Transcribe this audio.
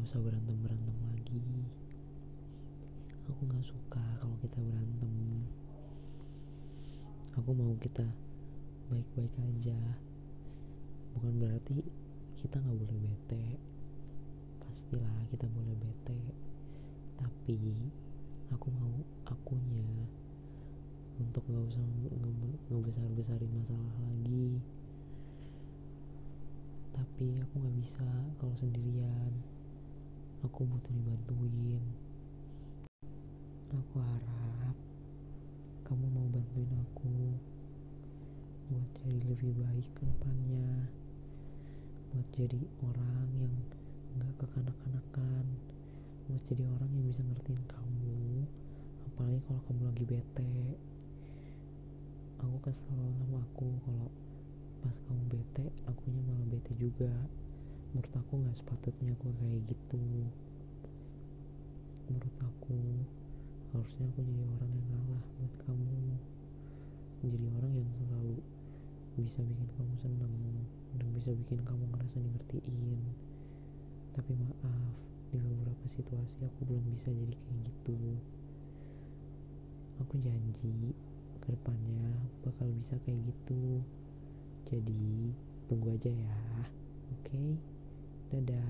nggak usah berantem berantem lagi. Aku nggak suka kalau kita berantem. Aku mau kita baik-baik aja. Bukan berarti kita nggak boleh bete. Pastilah kita boleh bete. Tapi aku mau akunya untuk nggak usah ngebesar besarin masalah lagi tapi aku nggak bisa kalau sendirian. Aku butuh dibantuin. Aku harap kamu mau bantuin aku buat jadi lebih baik ke depannya buat jadi orang yang nggak kekanak-kanakan buat jadi orang yang bisa ngertiin kamu. Apalagi kalau kamu lagi bete. Aku kesel sama aku kalau bete akunya malah bete juga. Menurut aku nggak sepatutnya aku kayak gitu. Menurut aku harusnya aku jadi orang yang ngalah buat kamu. Jadi orang yang selalu bisa bikin kamu seneng dan bisa bikin kamu ngerasa ngertiin tapi maaf di beberapa situasi aku belum bisa jadi kayak gitu. Aku janji ke depannya bakal bisa kayak gitu. Jadi tunggu aja ya oke okay? dadah